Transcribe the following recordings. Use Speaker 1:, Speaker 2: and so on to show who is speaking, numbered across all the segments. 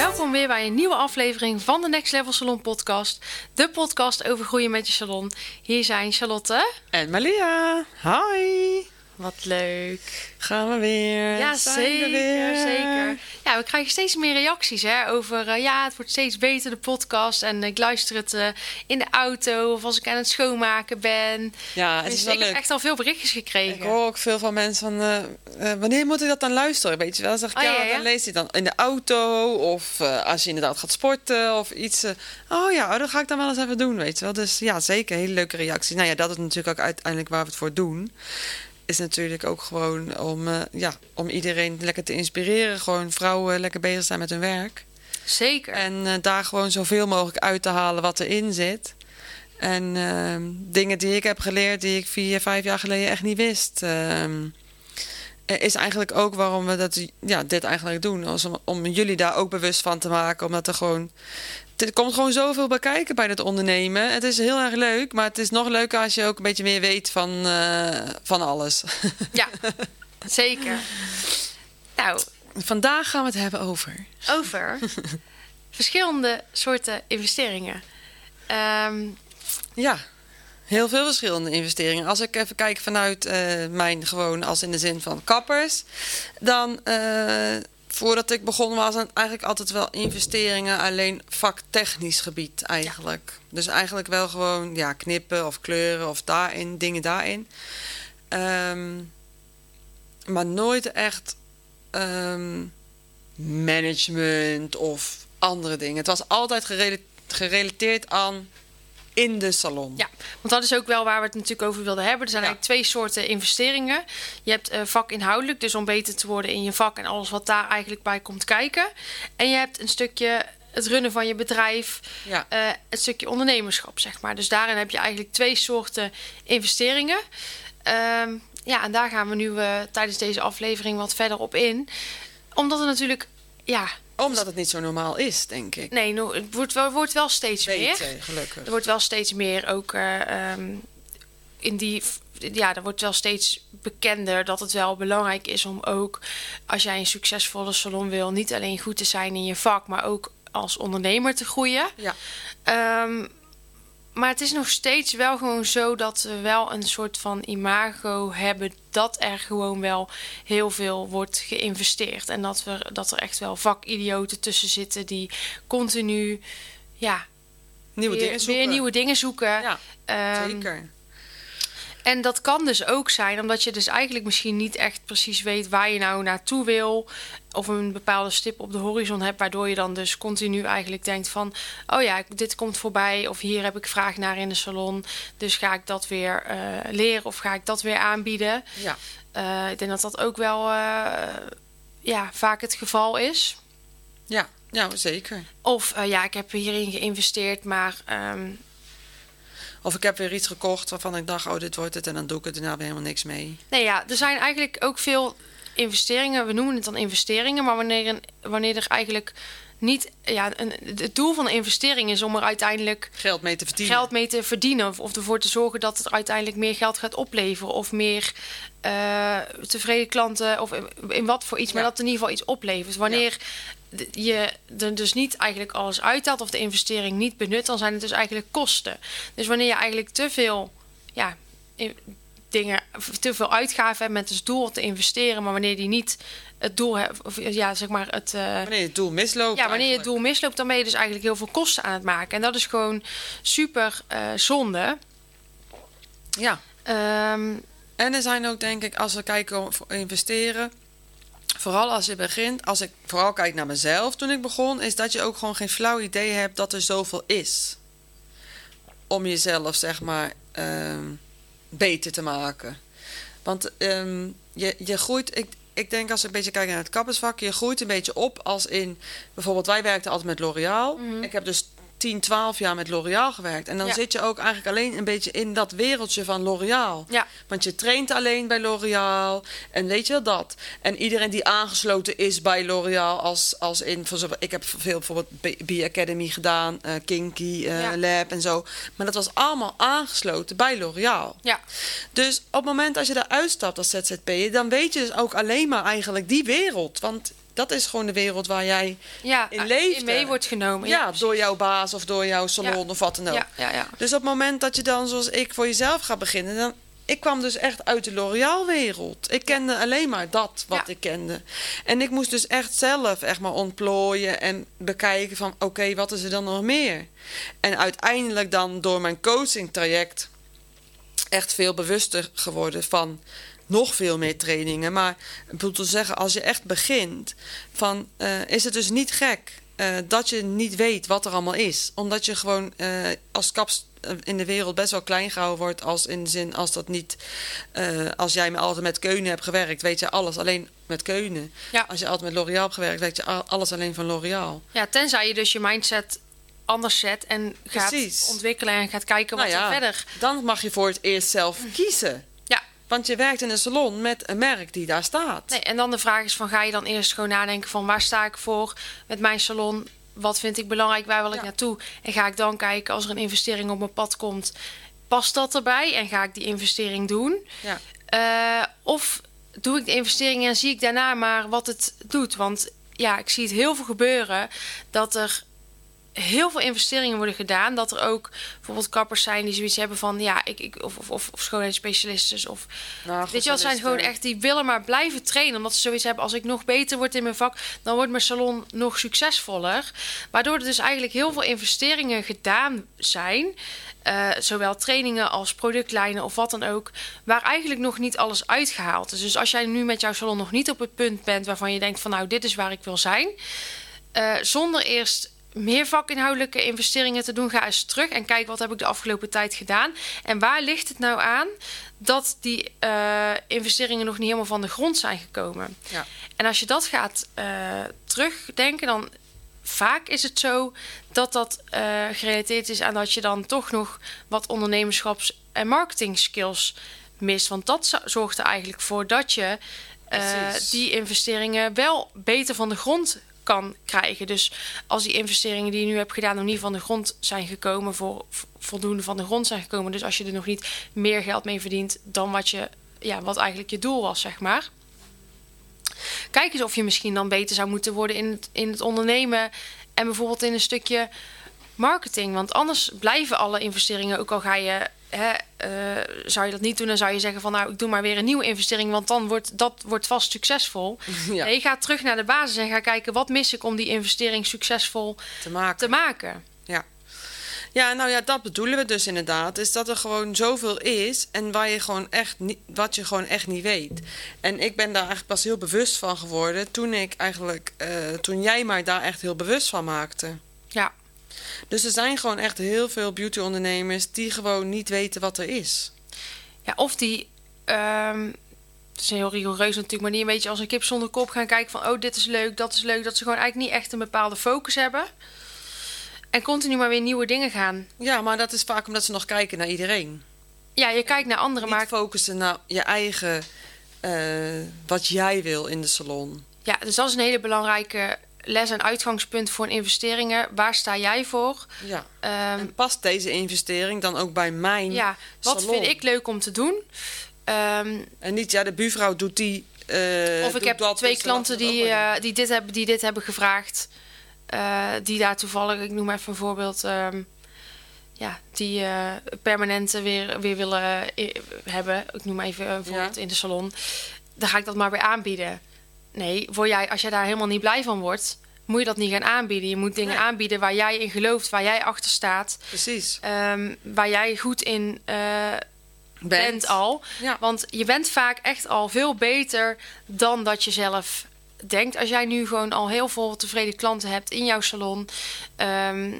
Speaker 1: Welkom weer bij een nieuwe aflevering van de Next Level Salon podcast. De podcast over groeien met je salon. Hier zijn Charlotte.
Speaker 2: En Malia. Hi.
Speaker 1: Wat leuk.
Speaker 2: Gaan we weer.
Speaker 1: Ja, zeker,
Speaker 2: weer.
Speaker 1: zeker. Ja, we krijgen steeds meer reacties hè, over... eh, ja, het wordt steeds beter, de podcast. En ik luister het eh, in de auto of als ik aan het schoonmaken ben.
Speaker 2: Ja, het
Speaker 1: Dus
Speaker 2: is wel
Speaker 1: ik heb echt al veel berichtjes gekregen.
Speaker 2: Ik hoor ook veel van mensen van... eh, wanneer moet ik dat dan luisteren? Weet je wel? Zeg ik,
Speaker 1: Oh,
Speaker 2: ja,
Speaker 1: ja, ja.
Speaker 2: dan lees je het dan in de auto. Of als je inderdaad gaat sporten of iets. oh ja, oh, dat ga ik dan wel eens even doen, weet je wel. Dus ja, zeker. Hele leuke reacties. Nou ja, dat is natuurlijk ook uiteindelijk waar we het voor doen. Is natuurlijk ook gewoon om, eh, ja, om iedereen lekker te inspireren. Gewoon vrouwen lekker bezig zijn met hun werk.
Speaker 1: Zeker.
Speaker 2: En eh, daar gewoon zoveel mogelijk uit te halen wat erin zit. En ehm, dingen die ik heb geleerd, die ik vier, vijf jaar geleden echt niet wist. ehm, eh, is eigenlijk ook waarom we dat, ja, dit eigenlijk doen. Om jullie daar ook bewust van te maken. Omdat er gewoon. Er komt gewoon zoveel bij kijken bij het ondernemen. Het is heel erg leuk, maar het is nog leuker als je ook een beetje meer weet van, eh, van alles.
Speaker 1: Ja, zeker. Nou,
Speaker 2: Vandaag gaan we het hebben over.
Speaker 1: over verschillende soorten investeringen. Ehm,
Speaker 2: Ja, heel veel verschillende investeringen. Als ik even kijk vanuit eh, mijn gewoon als in de zin van kappers, dan eh, voordat ik begon was het eigenlijk altijd wel investeringen alleen vaktechnisch gebied eigenlijk. Dus eigenlijk wel gewoon ja, knippen of kleuren of daarin, dingen daarin. Ehm, maar nooit echt ehm, management of andere dingen. Het was altijd gerela- gerelateerd aan in de salon.
Speaker 1: ja, want dat is ook wel waar we het natuurlijk over wilden hebben. Er zijn
Speaker 2: Ja.
Speaker 1: eigenlijk twee soorten investeringen. Je hebt eh, vakinhoudelijk, dus om beter te worden in je vak en alles wat daar eigenlijk bij komt kijken. En je hebt een stukje het runnen van je bedrijf,
Speaker 2: Ja.
Speaker 1: eh, het stukje ondernemerschap, zeg maar. Dus daarin heb je eigenlijk twee soorten investeringen. Ehm, ja, en daar gaan we nu eh, tijdens deze aflevering wat verder op in. Omdat het natuurlijk, ja,
Speaker 2: Omdat het niet zo normaal is, denk ik.
Speaker 1: nee, no- het wordt wel, wordt wel steeds meer.
Speaker 2: Weten, gelukkig.
Speaker 1: Er wordt wel steeds meer ook eh, ehm, in die. Ja, er wordt wel steeds bekender dat het wel belangrijk is om ook als jij een succesvolle salon wil, niet alleen goed te zijn in je vak, maar ook als ondernemer te groeien.
Speaker 2: Ja.
Speaker 1: Ehm, maar het is nog steeds wel gewoon zo dat we wel een soort van imago hebben dat er gewoon wel heel veel wordt geïnvesteerd. En dat, we, dat er echt wel vakidioten tussen zitten die continu ja,
Speaker 2: Nieuwe
Speaker 1: weer,
Speaker 2: dingen zoeken.
Speaker 1: weer nieuwe dingen zoeken.
Speaker 2: Ja,
Speaker 1: Ehm,
Speaker 2: zeker.
Speaker 1: En dat kan dus ook zijn omdat je dus eigenlijk misschien niet echt precies weet waar je nou naartoe wil. Of een bepaalde stip op de horizon hebt, waardoor je dan dus continu eigenlijk denkt van... oh ja, dit komt voorbij of hier heb ik vraag naar in de salon. Dus ga ik dat weer eh, leren of ga ik dat weer aanbieden.
Speaker 2: Ja.
Speaker 1: Eh, ik denk dat dat ook wel eh, ja, vaak het geval is.
Speaker 2: Ja. ja, zeker.
Speaker 1: Of ja, ik heb hierin geïnvesteerd, maar ehm,
Speaker 2: Of ik heb weer iets gekocht waarvan ik dacht, oh, dit wordt het. En dan doe ik er daarna weer helemaal niks mee.
Speaker 1: Nee, ja, er zijn eigenlijk ook veel investeringen. We noemen het dan investeringen, maar wanneer, wanneer er eigenlijk niet. Ja, een, het doel van een investering is om er uiteindelijk
Speaker 2: Geld mee te verdienen.
Speaker 1: geld mee te verdienen. Of, of ervoor te zorgen dat het uiteindelijk meer geld gaat opleveren. Of meer eh, tevreden klanten. Of in, in wat voor iets, maar dat het in ieder geval iets oplevert. Wanneer je er dus niet eigenlijk alles uithaalt of de investering niet benut, dan zijn het dus eigenlijk kosten. Dus wanneer je eigenlijk te veel ja, in- dingen, te veel uitgaven hebt met als doel te investeren, maar wanneer die niet het doel hebt, of ja, zeg maar het. eh,
Speaker 2: Wanneer je het doel misloopt.
Speaker 1: ja, wanneer je het
Speaker 2: eigenlijk.
Speaker 1: doel misloopt, dan ben je dus eigenlijk heel veel kosten aan het maken. En dat is gewoon super eh, zonde.
Speaker 2: Ja.
Speaker 1: Ehm,
Speaker 2: En er zijn ook, denk ik, als we kijken voor investeren. Vooral als je begint, als ik vooral kijk naar mezelf toen ik begon, is dat je ook gewoon geen flauw idee hebt dat er zoveel is. Om jezelf, zeg maar, ehm, beter te maken. Want ehm, je, je groeit, ik, ik denk als we een beetje kijken naar het kappersvak, je groeit een beetje op als in, bijvoorbeeld wij werkten altijd met L'Oréal. Ik heb dus 10, 12 jaar met L'Oréal gewerkt. En dan
Speaker 1: Ja.
Speaker 2: zit je ook eigenlijk alleen een beetje in dat wereldje van L'Oréal.
Speaker 1: Ja.
Speaker 2: Want je traint alleen bij L'Oréal en weet je wel dat. En iedereen die aangesloten is bij L'Oréal, als, als in, ik heb veel bijvoorbeeld B- B-Academy gedaan, eh, Kinky eh,
Speaker 1: Ja.
Speaker 2: Lab en zo. Maar dat was allemaal aangesloten bij L'Oréal.
Speaker 1: Ja,
Speaker 2: Dus op het moment als je daar uitstapt als ZZP'er, dan weet je dus ook alleen maar eigenlijk die wereld. Want dat is gewoon de wereld waar jij
Speaker 1: ja
Speaker 2: In
Speaker 1: in
Speaker 2: leefde.
Speaker 1: mee wordt genomen.
Speaker 2: ja,
Speaker 1: precies.
Speaker 2: door jouw baas of door jouw salon
Speaker 1: Ja.
Speaker 2: of wat dan ook.
Speaker 1: Ja, ja, ja.
Speaker 2: Dus op het moment dat je dan, zoals ik, voor jezelf gaat beginnen, dan. Ik kwam dus echt uit de L'Oréal-wereld. Ik kende alleen maar dat wat
Speaker 1: Ja.
Speaker 2: ik kende. En ik moest dus echt zelf echt maar ontplooien en bekijken van... oké, wat is er dan nog meer? En uiteindelijk dan door mijn coaching-traject... echt veel bewuster geworden van nog veel meer trainingen. Maar ik bedoel te zeggen, als je echt begint... Van, eh, is het dus niet gek eh, dat je niet weet wat er allemaal is. Omdat je gewoon eh, als kaps in de wereld best wel klein gehouden wordt. Als in de zin, als dat niet... eh, als jij altijd met Keunen hebt gewerkt, weet je alles alleen met Keunen.
Speaker 1: Ja.
Speaker 2: Als je altijd met L'Oréal hebt gewerkt, weet je al- alles alleen van L'Oréal.
Speaker 1: ja, tenzij je dus je mindset anders zet en gaat
Speaker 2: Precies.
Speaker 1: ontwikkelen en gaat kijken wat
Speaker 2: Nou ja,
Speaker 1: er verder.
Speaker 2: Dan mag je voor het eerst zelf kiezen. Want je werkt in een salon met een merk die daar staat.
Speaker 1: nee, en dan de vraag is van ga je dan eerst gewoon nadenken van waar sta ik voor met mijn salon? Wat vind ik belangrijk? Waar wil ik
Speaker 2: Ja.
Speaker 1: naartoe? En ga ik dan kijken als er een investering op mijn pad komt, past dat erbij? En ga ik die investering doen?
Speaker 2: Ja.
Speaker 1: Eh, of doe ik de investering en zie ik daarna maar wat het doet? Want ja, ik zie het heel veel gebeuren dat er heel veel investeringen worden gedaan. Dat er ook bijvoorbeeld kappers zijn die zoiets hebben van ja, ik, ik of, of, of, of schoonheidsspecialisten of
Speaker 2: Nou,
Speaker 1: Weet je wel, zijn gewoon echt die willen maar blijven trainen. Omdat ze zoiets hebben, als ik nog beter word in mijn vak, dan wordt mijn salon nog succesvoller. Waardoor er dus eigenlijk heel veel investeringen gedaan zijn. eh, zowel trainingen als productlijnen of wat dan ook. Waar eigenlijk nog niet alles uitgehaald is. Dus als jij nu met jouw salon nog niet op het punt bent waarvan je denkt van nou, dit is waar ik wil zijn. eh, zonder eerst meer vakinhoudelijke investeringen te doen, ga eens terug en kijk wat heb ik de afgelopen tijd gedaan. En waar ligt het nou aan dat die eh, investeringen nog niet helemaal van de grond zijn gekomen?
Speaker 2: Ja.
Speaker 1: En als je dat gaat eh, terugdenken, dan vaak is het zo dat dat eh, gerelateerd is aan dat je dan toch nog wat ondernemerschaps- en marketing skills mist. Want dat zo- zorgt er eigenlijk voor dat je die investeringen wel beter van de grond kan krijgen. Dus als die investeringen die je nu hebt gedaan nog niet van de grond zijn gekomen, voor voldoende van de grond zijn gekomen. Dus als je er nog niet meer geld mee verdient dan wat je, ja, wat eigenlijk je doel was, zeg maar. Kijk eens of je misschien dan beter zou moeten worden in het, in het ondernemen en bijvoorbeeld in een stukje marketing. Want anders blijven alle investeringen, ook al ga je, hè, eh, zou je dat niet doen, dan zou je zeggen van nou, ik doe maar weer een nieuwe investering, want dan wordt dat wordt vast succesvol.
Speaker 2: Ja.
Speaker 1: Nee, ga terug naar de basis en ga kijken wat mis ik om die investering succesvol
Speaker 2: te maken.
Speaker 1: te maken.
Speaker 2: Ja. Ja, nou ja, dat bedoelen we dus inderdaad. Is dat er gewoon zoveel is en waar je gewoon echt niet, wat je gewoon echt niet weet. En ik ben daar eigenlijk pas heel bewust van geworden toen ik eigenlijk, eh, toen jij mij daar echt heel bewust van maakte.
Speaker 1: Ja,
Speaker 2: Dus er zijn gewoon echt heel veel beauty-ondernemers die gewoon niet weten wat er is.
Speaker 1: ja of die. ehm, het is heel rigoureus natuurlijk, maar die een beetje als een kip zonder kop gaan kijken van... oh, dit is leuk, dat is leuk. Dat ze gewoon eigenlijk niet echt een bepaalde focus hebben. En continu maar weer nieuwe dingen gaan.
Speaker 2: Ja, maar dat is vaak omdat ze nog kijken naar iedereen.
Speaker 1: Ja, je kijkt naar anderen,
Speaker 2: Niet
Speaker 1: maar
Speaker 2: focussen naar je eigen, eh, wat jij wil in de salon.
Speaker 1: ja, dus dat is een hele belangrijke les en uitgangspunt voor investeringen. Waar sta jij voor?
Speaker 2: Ja.
Speaker 1: Ehm,
Speaker 2: En past deze investering dan ook bij mijn
Speaker 1: ja, wat
Speaker 2: salon?
Speaker 1: vind ik leuk om te doen? Ehm,
Speaker 2: En niet, ja, de buurvrouw doet die. eh,
Speaker 1: of ik heb
Speaker 2: dat,
Speaker 1: twee klanten die, eh, die, dit hebben, die dit hebben gevraagd. Eh, die daar toevallig, ik noem even een voorbeeld, ehm, ja, die permanente weer, weer willen hebben. Ik noem even een voorbeeld in de salon. Dan ga ik dat maar weer aanbieden. Nee, word jij, als jij daar helemaal niet blij van wordt, moet je dat niet gaan aanbieden. Je moet dingen
Speaker 2: Nee.
Speaker 1: aanbieden waar jij in gelooft, waar jij achter staat.
Speaker 2: Precies.
Speaker 1: ehm, waar jij goed in eh, bent al.
Speaker 2: Ja.
Speaker 1: Want je bent vaak echt al veel beter dan dat je zelf denkt. Als jij nu gewoon al heel veel tevreden klanten hebt in jouw salon. ehm,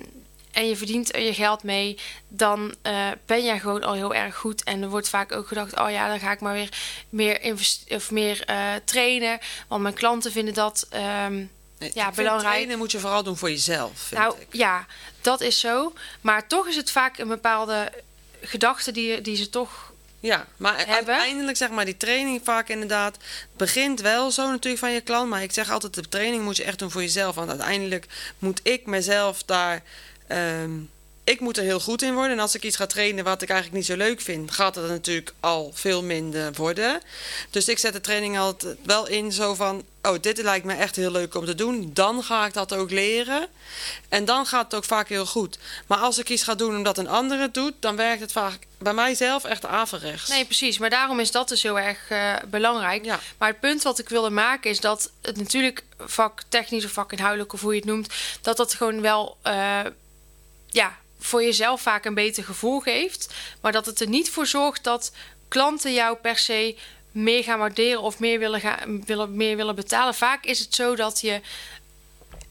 Speaker 1: en je verdient er je geld mee, dan eh, ben jij gewoon al heel erg goed. En er wordt vaak ook gedacht: oh ja, dan ga ik maar weer meer, of meer eh, trainen. Want mijn klanten vinden dat. ehm,
Speaker 2: Nee,
Speaker 1: Ja, belangrijk.
Speaker 2: Trainen moet je vooral doen voor jezelf, vind
Speaker 1: nou
Speaker 2: ik.
Speaker 1: ja, dat is zo. Maar toch is het vaak een bepaalde gedachte die, die ze toch.
Speaker 2: Ja, maar
Speaker 1: hebben.
Speaker 2: uiteindelijk zeg maar die training vaak inderdaad begint wel zo natuurlijk van je klant. Maar ik zeg altijd de training moet je echt doen voor jezelf. Want uiteindelijk moet ik mezelf daar... ehm, ik moet er heel goed in worden. En als ik iets ga trainen wat ik eigenlijk niet zo leuk vind... gaat het natuurlijk al veel minder worden. Dus ik zet de training altijd wel in zo van... oh, dit lijkt me echt heel leuk om te doen. Dan ga ik dat ook leren. En dan gaat het ook vaak heel goed. Maar als ik iets ga doen omdat een ander het doet... dan werkt het vaak bij mijzelf echt averechts.
Speaker 1: Nee, precies. Maar daarom is dat dus heel erg eh, belangrijk.
Speaker 2: Ja.
Speaker 1: Maar het punt wat ik wilde maken is dat het natuurlijk vaktechnisch of vakinhoudelijk of hoe je het noemt, dat dat gewoon wel eh, ja, voor jezelf vaak een beter gevoel geeft. Maar dat het er niet voor zorgt dat klanten jou per se meer gaan waarderen of meer willen, gaan, willen, meer willen betalen. Vaak is het zo dat je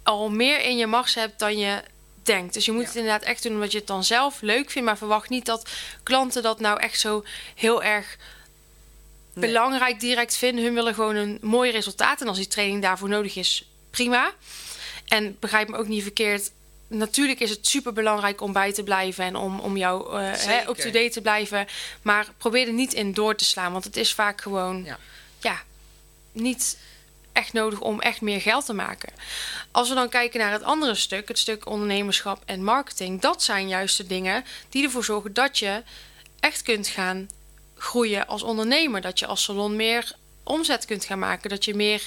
Speaker 1: al meer in je mars hebt dan je denkt. Dus je moet
Speaker 2: Ja.
Speaker 1: het inderdaad echt doen omdat je het dan zelf leuk vindt. Maar verwacht niet dat klanten dat nou echt zo heel erg
Speaker 2: Nee.
Speaker 1: belangrijk direct vinden. Hun willen gewoon een mooi resultaat. En als die training daarvoor nodig is, prima. En begrijp me ook niet verkeerd. Natuurlijk is het super belangrijk om bij te blijven en om, om jou eh, hè,
Speaker 2: Zeker.
Speaker 1: up-to-date te blijven. Maar probeer er niet in door te slaan. Want het is vaak gewoon
Speaker 2: Ja.
Speaker 1: ja, niet echt nodig om echt meer geld te maken. Als we dan kijken naar het andere stuk, het stuk ondernemerschap en marketing, dat zijn juist de dingen die ervoor zorgen dat je echt kunt gaan groeien als ondernemer. Dat je als salon meer omzet kunt gaan maken. Dat je meer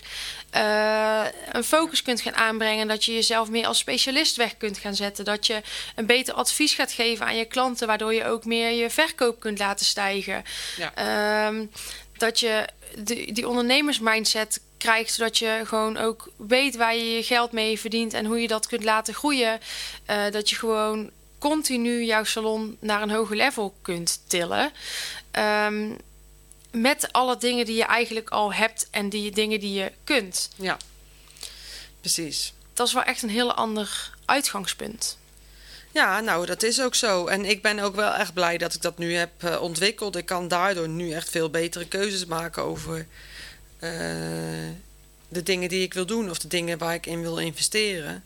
Speaker 1: eh, een focus kunt gaan aanbrengen. Dat je jezelf meer als specialist weg kunt gaan zetten. Dat je een beter advies gaat geven aan je klanten. Waardoor je ook meer je verkoop kunt laten stijgen.
Speaker 2: Ja.
Speaker 1: Ehm, dat je die, die ondernemersmindset krijgt, zodat je gewoon ook weet waar je je geld mee verdient en hoe je dat kunt laten groeien. Eh, dat je gewoon continu jouw salon naar een hoger level kunt tillen. Ehm, met alle dingen die je eigenlijk al hebt en die dingen die je kunt.
Speaker 2: Ja, precies.
Speaker 1: Dat is wel echt een heel ander uitgangspunt.
Speaker 2: Ja, nou, dat is ook zo. En ik ben ook wel echt blij dat ik dat nu heb eh, ontwikkeld. Ik kan daardoor nu echt veel betere keuzes maken over eh, de dingen die ik wil doen of de dingen waar ik in wil investeren.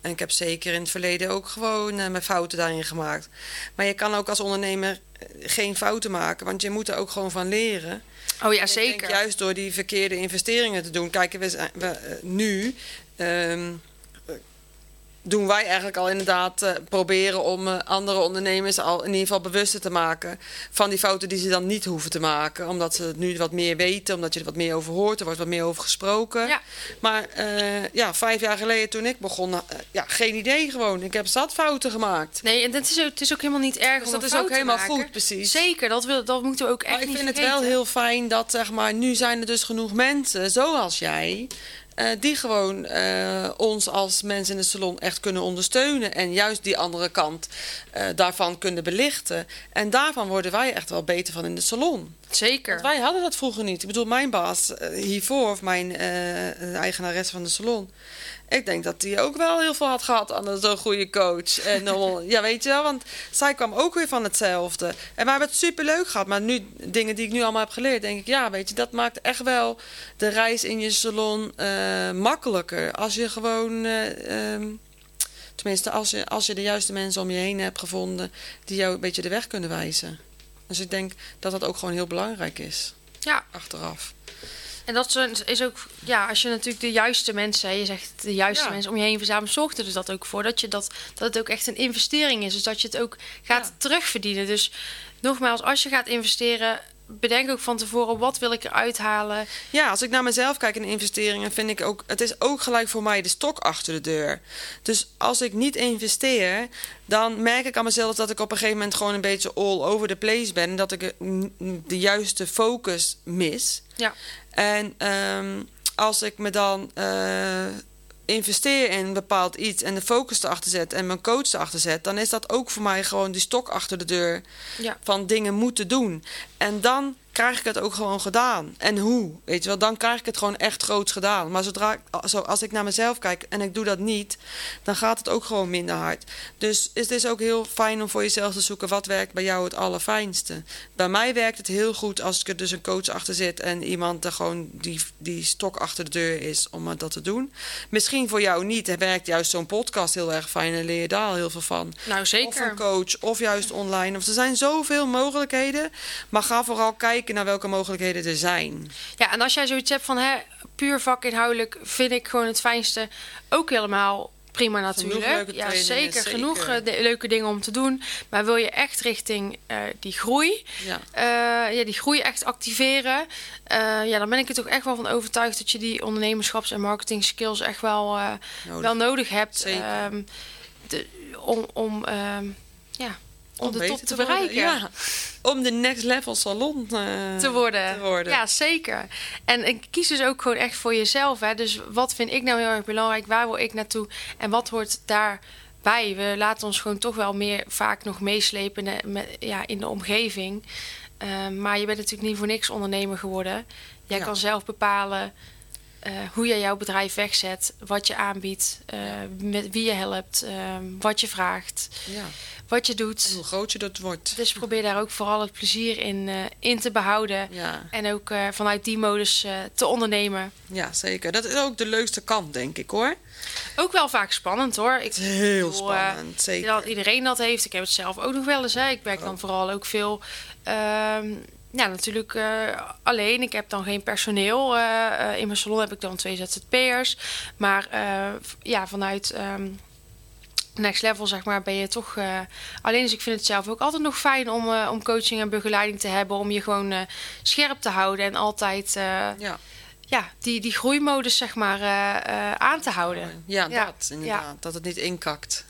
Speaker 2: En ik heb zeker in het verleden ook gewoon eh, mijn fouten daarin gemaakt. Maar je kan ook als ondernemer eh, geen fouten maken, want je moet er ook gewoon van leren.
Speaker 1: Oh ja, zeker.
Speaker 2: denk juist door die verkeerde investeringen te doen. Kijk, we, zijn- we, eh, nu ehm, eh, doen wij eigenlijk al inderdaad eh, proberen om eh, andere ondernemers al in ieder geval bewuster te maken van die fouten die ze dan niet hoeven te maken. Omdat ze het nu wat meer weten, omdat je er wat meer over hoort, er wordt wat meer over gesproken.
Speaker 1: Ja.
Speaker 2: Maar eh, ja, vijf jaar geleden toen ik begon, ja, geen idee gewoon. Ik heb zat fouten gemaakt.
Speaker 1: Nee, en het is, ook, het is ook helemaal niet erg
Speaker 2: Dus dat is ook helemaal
Speaker 1: maken.
Speaker 2: goed, precies.
Speaker 1: Zeker, dat, wil, dat moeten we ook echt
Speaker 2: Maar ik
Speaker 1: niet
Speaker 2: vind het wel heel fijn dat, zeg maar, nu zijn er dus genoeg mensen, zoals jij, eh, die gewoon eh, ons als mensen in de salon echt kunnen ondersteunen. En juist die andere kant eh, daarvan kunnen belichten. En daarvan worden wij echt wel beter van in de salon.
Speaker 1: Zeker.
Speaker 2: Want wij hadden dat vroeger niet. Ik bedoel, mijn baas eh, hiervoor, of mijn eh, eigenares van de salon. Ik denk dat die ook wel heel veel had gehad aan zo'n goede coach. En ja, weet je wel, want zij kwam ook weer van hetzelfde. En we hebben het superleuk gehad. Maar nu, dingen die ik nu allemaal heb geleerd, denk ik, ja, weet je, dat maakt echt wel de reis in je salon makkelijker. Als je gewoon, eh, ehm, tenminste, als je, als je de juiste mensen om je heen hebt gevonden, die jou een beetje de weg kunnen wijzen. Dus ik denk dat dat ook gewoon heel belangrijk is,
Speaker 1: Ja,
Speaker 2: achteraf.
Speaker 1: en dat is ook, ja, als je natuurlijk de juiste mensen, je zegt de juiste
Speaker 2: Ja.
Speaker 1: mensen om je heen verzamelt, zorgt er dus dat ook voor dat, je dat, dat het ook echt een investering is. Dus dat je het ook gaat
Speaker 2: Ja.
Speaker 1: terugverdienen. Dus nogmaals, als je gaat investeren, bedenk ook van tevoren wat wil ik eruit halen.
Speaker 2: Ja, als ik naar mezelf kijk in investeringen, vind ik ook, het is ook gelijk voor mij de stok achter de deur. Dus als ik niet investeer, dan merk ik aan mezelf dat ik op een gegeven moment gewoon een beetje all over the place ben. En dat ik eh, de juiste focus mis.
Speaker 1: Ja.
Speaker 2: En ehm, als ik me dan eh, investeer in bepaald iets en de focus erachter zet en mijn coach erachter zet, dan is dat ook voor mij gewoon die stok achter de deur
Speaker 1: Ja.
Speaker 2: van dingen moeten doen. En dan krijg ik het ook gewoon gedaan. En hoe? Weet je wel, dan krijg ik het gewoon echt groots gedaan. Maar zodra ik, zo, als ik naar mezelf kijk en ik doe dat niet, dan gaat het ook gewoon minder hard. Dus het is ook heel fijn om voor jezelf te zoeken wat werkt bij jou het allerfijnste. Bij mij werkt het heel goed als ik er dus een coach achter zit en iemand er gewoon die, die stok achter de deur is om dat te doen. Misschien voor jou niet. Er werkt juist zo'n podcast heel erg fijn en leer je daar al heel veel van.
Speaker 1: Nou,
Speaker 2: Of
Speaker 1: zeker.
Speaker 2: een coach, of juist online. Of er zijn zoveel mogelijkheden. Maar ga vooral kijken naar welke mogelijkheden er zijn.
Speaker 1: Ja, en als jij zoiets hebt van hè, puur vakinhoudelijk vind ik gewoon het fijnste ook helemaal prima natuurlijk. ja, zeker,
Speaker 2: zeker.
Speaker 1: Genoeg eh, de- leuke dingen om te doen. Maar wil je echt richting eh, die groei,
Speaker 2: Ja.
Speaker 1: eh, ja, die groei echt activeren, ja, dan ben ik er toch echt wel van overtuigd dat je die ondernemerschaps- en marketing skills echt wel,
Speaker 2: Nodig.
Speaker 1: wel nodig hebt.
Speaker 2: Zeker.
Speaker 1: ehm, de, om, om, ehm, ja, om, de top te, bereiken.
Speaker 2: Ja. Om de next level salon eh,
Speaker 1: te worden.
Speaker 2: te worden.
Speaker 1: Ja, zeker. En ik kies dus ook gewoon echt voor jezelf. Hè. Dus wat vind ik nou heel erg belangrijk? Waar wil ik naartoe? En wat hoort daarbij? We laten ons gewoon toch wel meer vaak nog meeslepen in de, met, ja, in de omgeving. Eh, maar je bent natuurlijk niet voor niks ondernemer geworden. Jij
Speaker 2: Ja.
Speaker 1: kan zelf bepalen eh, hoe je jouw bedrijf wegzet, wat je aanbiedt, eh, met wie je helpt, eh, wat je vraagt,
Speaker 2: Ja.
Speaker 1: wat je
Speaker 2: En
Speaker 1: doet.
Speaker 2: hoe groot je dat wordt.
Speaker 1: Dus probeer daar ook vooral het plezier in, in te behouden.
Speaker 2: Ja.
Speaker 1: En ook vanuit die modus te ondernemen.
Speaker 2: ja, zeker. Dat is ook de leukste kant, denk ik hoor.
Speaker 1: Ook wel vaak spannend hoor. Ik,
Speaker 2: Het is heel
Speaker 1: bedoel,
Speaker 2: spannend, zeker.
Speaker 1: dat iedereen dat heeft. Ik heb het zelf ook nog wel eens. Hè. Ik werk dan vooral ook veel. ehm, ja, natuurlijk eh, alleen. Ik heb dan geen personeel. eh, eh, in mijn salon heb ik dan twee ZZP'ers. Maar ja, vanuit ehm, next level zeg maar ben je toch alleen. Dus ik vind het zelf ook altijd nog fijn om, om coaching en begeleiding te hebben. Om je gewoon scherp te houden en altijd
Speaker 2: Ja.
Speaker 1: ja, die, die groeimodus zeg maar aan te houden.
Speaker 2: Ja,
Speaker 1: Ja,
Speaker 2: dat inderdaad. Dat het niet inkakt.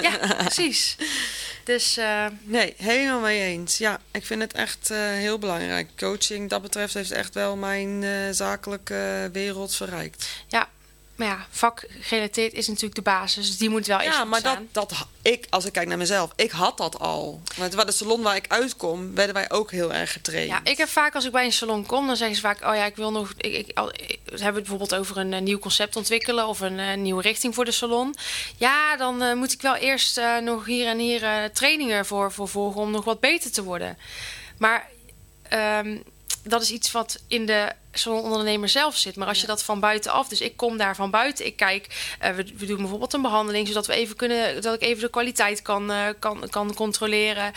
Speaker 1: Ja, precies. Dus eh,
Speaker 2: Nee, helemaal mee eens. Ja, ik vind het echt eh, heel belangrijk. Coaching, dat betreft, heeft echt wel mijn eh, zakelijke wereld verrijkt.
Speaker 1: ja, maar ja, vakgerelateerd is natuurlijk de basis. Dus die moet wel eerst
Speaker 2: Ja, maar dat, dat, ik, als ik kijk naar mezelf, ik had dat al. Want de salon waar ik uitkom, werden wij ook heel erg getraind.
Speaker 1: Ja, ik heb vaak als ik bij een salon kom, dan zeggen ze vaak: Oh ja, ik wil nog. Ik, ik, al- ik- we hebben het bijvoorbeeld over een, eh, nieuw concept ontwikkelen of een eh, nieuwe richting voor de salon. Ja, dan eh, moet ik wel eerst nog hier en hier trainingen voor, voor volgen om nog wat beter te worden. Maar ehm, dat is iets wat in de salonondernemer zelf zit. Maar als je dat van buitenaf, dus ik kom daar van buiten, ik kijk, eh, we, we doen bijvoorbeeld een behandeling, zodat we even kunnen, dat ik even de kwaliteit kan, eh, kan, kan controleren.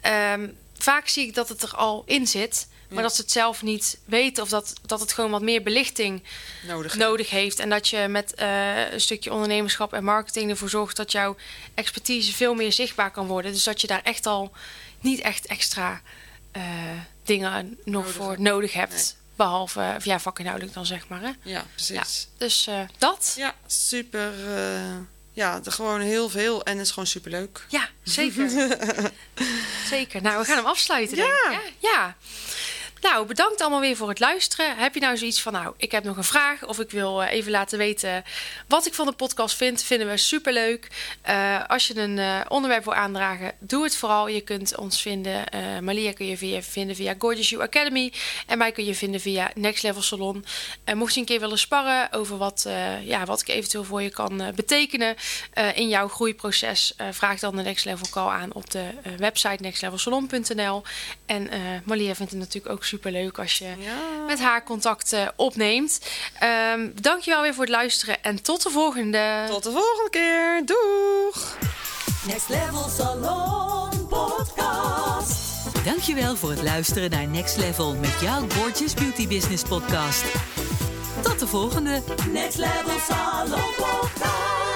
Speaker 1: Ehm, vaak zie ik dat het er al in zit, maar dat ze het zelf niet weten of dat, dat het gewoon wat meer belichting
Speaker 2: nodig.
Speaker 1: nodig heeft. En dat je met eh, een stukje ondernemerschap en marketing ervoor zorgt dat jouw expertise veel meer zichtbaar kan worden. Dus dat je daar echt al niet echt extra dingen nog
Speaker 2: Nodig
Speaker 1: voor
Speaker 2: hebt.
Speaker 1: nodig hebt.
Speaker 2: Nee.
Speaker 1: Behalve, of ja, vakinhoudelijk dan zeg maar. Hè?
Speaker 2: Ja, precies.
Speaker 1: Dus eh, dat.
Speaker 2: Ja, super. eh, ja, er gewoon heel veel en het is gewoon super leuk.
Speaker 1: Ja, zeker. zeker. Nou, we gaan hem afsluiten. denk ik,
Speaker 2: Ja.
Speaker 1: hè? ja. Nou, bedankt allemaal weer voor het luisteren. Heb je nou zoiets van, nou, ik heb nog een vraag... of ik wil eh, even laten weten wat ik van de podcast vind... vinden we superleuk. Eh als je een eh, onderwerp wil aandragen, doe het vooral. Je kunt ons vinden. eh Malia kun je via, vinden via Gorgeous You Academy. En mij kun je vinden via Next Level Salon. Mocht je een keer willen sparren over wat, ja, wat ik eventueel voor je kan betekenen... in jouw groeiproces, vraag dan de Next Level Call aan op de website nextlevelsalon.nl. En Malia vindt het natuurlijk ook superleuk als je
Speaker 2: Ja.
Speaker 1: met haar contact eh, opneemt. Ehm dankjewel weer voor het luisteren en tot de volgende.
Speaker 2: Tot de volgende keer. Doeg!
Speaker 3: Next Level Salon Podcast.
Speaker 4: Dankjewel voor het luisteren naar Next Level met jouw Gorgeous Beauty Business podcast. Tot de volgende!
Speaker 3: Next Level Salon Podcast.